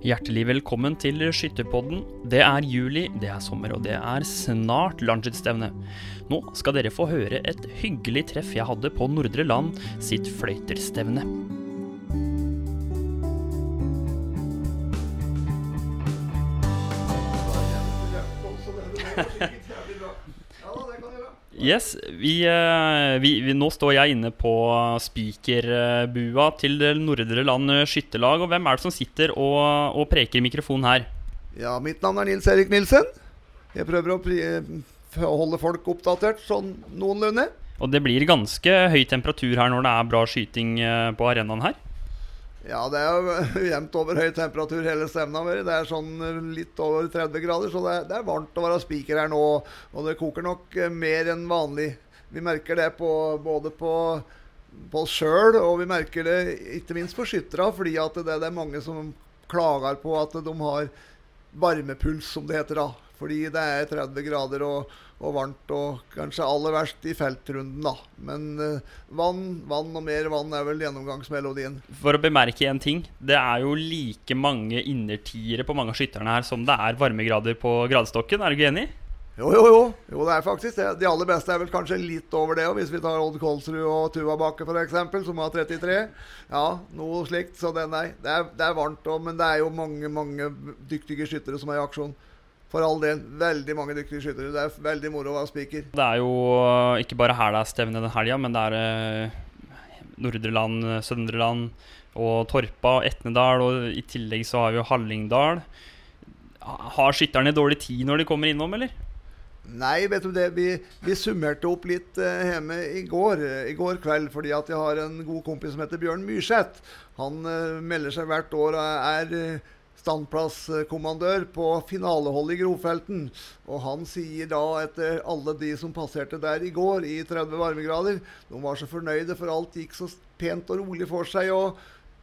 Hjertelig velkommen til Skytterpodden. Det er juli, det er sommer, og det er snart landslagsstevne. Nå skal dere få høre et hyggelig treff jeg hadde på Nordre Land sitt fløyterstevne. Yes, vi, eh, vi, vi, Nå står jeg inne på spikerbua til Nordre Land skytterlag. Og hvem er det som sitter og, og preker i mikrofonen her? Ja, mitt navn er Nils Erik Nilsen. Jeg prøver å eh, holde folk oppdatert sånn noenlunde. Og det blir ganske høy temperatur her når det er bra skyting eh, på arenaen her? Ja, det er jo jevnt over høy temperatur hele stevna vår. Det er sånn eh, litt over 30 grader, så det er, det er varmt å være spiker her nå. Og det koker nok eh, mer enn vanlig. Vi merker det på, både på, på oss sjøl, og vi merker det ikke minst på skytterne, fordi det, det, er mange som klager på at de har varmepuls, som det heter da. Fordi det er 30 grader og, og varmt, og kanskje aller verst i feltrunden, da. Men uh, vann, vann og mer vann er vel gjennomgangsmelodien. For å bemerke én ting. Det er jo like mange innertiere på mange av skytterne her som det er varmegrader på gradestokken. Er du ikke enig? Jo, jo, jo. jo det er faktisk det. De aller beste er vel kanskje litt over det. Og hvis vi tar Odd Kolsrud og Tuva Bakke f.eks., som har 33. Ja, noe slikt. Så det, nei, det, er, det er varmt òg. Men det er jo mange, mange dyktige skyttere som er i aksjon. For all del. Veldig mange dyktige skyttere. Det er veldig moro å være spiker. Det er jo eh, ikke bare her det er stevne den helga, men det er eh, Nordre Land, Søndre Land og Torpa Etnedal. Og i tillegg så har vi jo Hallingdal. Har skytterne dårlig tid når de kommer innom, eller? Nei, vet du det. Vi, vi summerte opp litt uh, hjemme i går, i går kveld. Fordi at jeg har en god kompis som heter Bjørn Myrseth. Han uh, melder seg hvert år og er standplasskommandør på finaleholdet i Grofelten. Og han sier da, etter alle de som passerte der i går i 30 varmegrader, de var så fornøyde, for alt gikk så pent og rolig for seg, og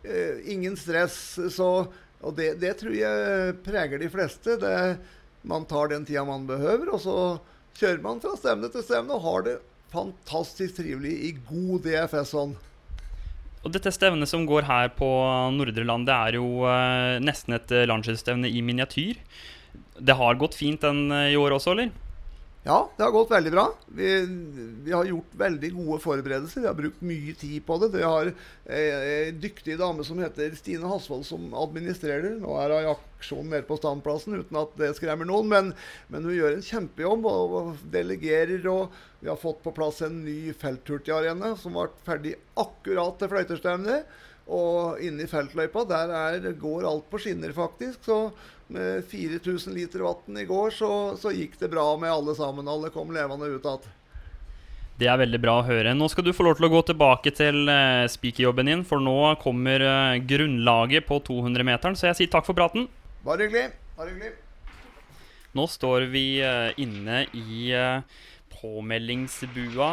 eh, ingen stress. Så, og det, det, tror jeg preger de fleste. Det, man tar den tida man behøver, og så kjører man fra stevne til stevne og har det fantastisk trivelig i god DFS-ånd. Og dette stevnet som går her på Nordre Land, det er jo uh, nesten et uh, landslagsstevne i miniatyr. Det har gått fint den uh, i år også, eller? Ja, det har gått veldig bra. Vi, vi, har gjort veldig gode forberedelser. Vi har brukt mye tid på det. Vi har ei dyktig dame som heter Stine Hasvold, som administrerer. Nå er hun i aksjon nede på standplassen, uten at det skremmer noen. Men, men hun gjør en kjempejobb og, og, delegerer. Og vi har fått på plass en ny felthurtigarena som ble ferdig akkurat til fløytestevnet. Og inne i feltløypa der er, går alt på skinner, faktisk. Så med 4000 liter vann i går, så, så, gikk det bra med alle sammen. Alle kom levende ut igjen. Det er veldig bra å høre. Nå skal du få lov til å gå tilbake til spikerjobben din, for nå kommer uh, grunnlaget på 200-meteren, så jeg sier takk for praten. Bare hyggelig. Bare hyggelig. Nå står vi uh, inne i påmeldingsbua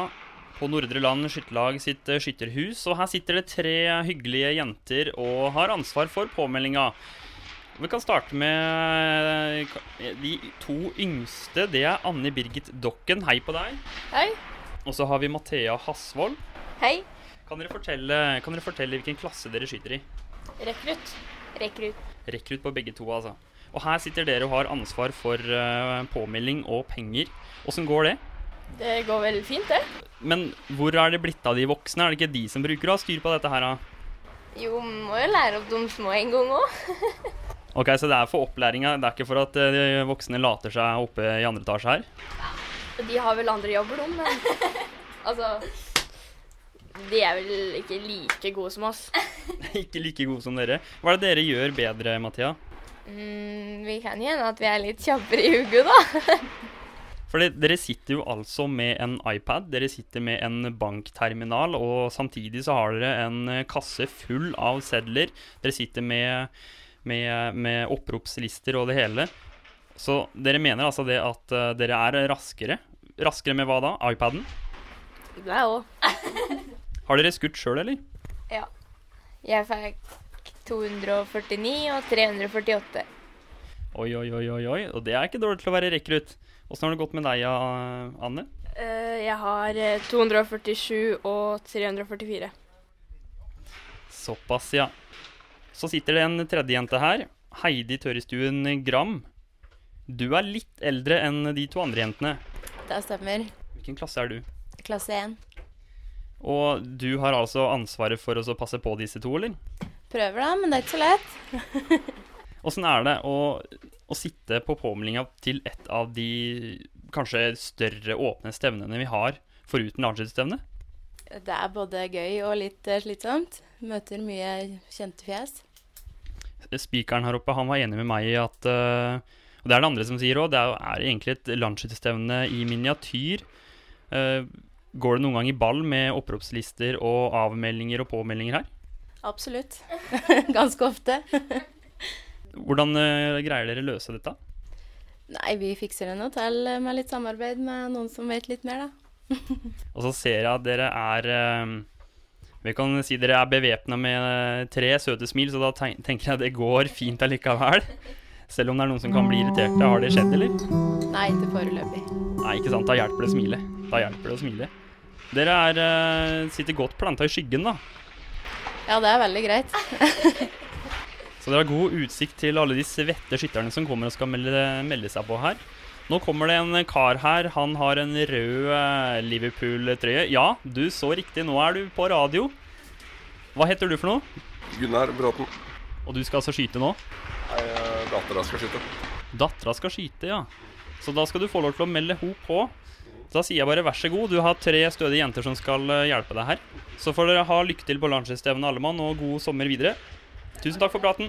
på Nordre Land skytterlag sitt skytterhus, og her sitter det tre hyggelige jenter og har ansvar for påmeldinga. Vi kan starte med eh, de to yngste. Det er Anne Birgit Dokken. Hei på deg. Hei. Og så har vi Mathea Hasvold. Hei. Kan dere, fortelle, kan dere fortelle hvilken klasse dere skyter i? Rekrutt. Rekrutt. Rekrutt på begge to, altså. Og her sitter dere og har ansvar for påmelding og penger. Åssen går det? Det går vel fint, det. Men hvor er det blitt av de voksne? Er det ikke de som bruker å ha styr på dette her? Da? Jo, må jo lære opp de små en gang òg. Ok, Så det er for opplæringa, det er ikke for at eh, de voksne later seg oppe i andre etasje her? Ja, de har vel andre jobber, de, men altså De er vel ikke like gode som oss. ikke like gode som dere. Hva er det dere gjør bedre, Mathea? Mm, vi kan gjerne at vi er litt kjappere i hugget, da. For dere sitter jo altså med en iPad, dere sitter med en bankterminal, og samtidig så har dere en kasse full av sedler. Dere sitter med med, med oppropslister og det hele. Så dere mener altså det at uh, dere er raskere? Raskere med hva da? iPaden? Er òg. Har dere skutt sjøl, eller? Ja. Jeg fikk 249 og 348. Oi, oi, oi, oi, oi. Og det er ikke dårlig til å være rekrutt. Åssen har det gått med deg, Anne? Uh, jeg har 247 eh, og 344. Såpass, ja. Så sitter det en tredje jente her. Heidi Tørrestuen Gram. Du er litt eldre enn de to andre jentene. Det stemmer. Hvilken klasse er du? Klasse 1. Og du har altså ansvaret for å passe på disse to, eller? Prøver da, men det er ikke så lett. Åssen er det å, å sitte på påmeldinga til et av de kanskje større åpne stevnene vi har, foruten landslagsstevne? Det er både gøy og litt eh, slitsomt. Møter mye kjente fjes. Spikeren her oppe han var enig med meg i at eh, Og det er det andre som sier òg, det er, egentlig et landslagsstevne i miniatyr. Eh, går det noen gang i ball med oppropslister og avmeldinger og påmeldinger her? Absolutt. Ganske ofte. Hvordan eh, greier dere løse dette? Nei, vi fikser en hotell med litt samarbeid med noen som vet litt mer, da. Og så ser jeg at dere er eh, Vi kan si dere er bevæpna med eh, tre søte smil, så da tenker jeg det går fint allikevel. Selv om det er noen som kan bli irriterte. Har det skjedd, eller? Nei, ikke foreløpig. Nei, ikke sant. Da hjelper det å smile. Da hjelper det å smile. Dere er, sitter godt planta i skyggen, da. Ja, det er veldig greit. Så dere har god utsikt til alle de svette skytterne som kommer og skal melde, melde seg på her. Nå kommer det en kar her. Han har en rød eh, Liverpool-trøye. Ja, du så riktig. Nå er du på radio. Hva heter du for noe? Gunnar Bråten. Og du skal altså skyte nå? Nei, eh, dattera skal skyte. Dattera skal skyte, ja. Så da skal du få lov til å melde henne på. Da sier jeg bare vær så god. Du har tre stødige jenter som skal eh, hjelpe deg her. Så får dere ha lykke til på landslagsstevnet alle mann, og god sommer videre. Tusen takk for praten.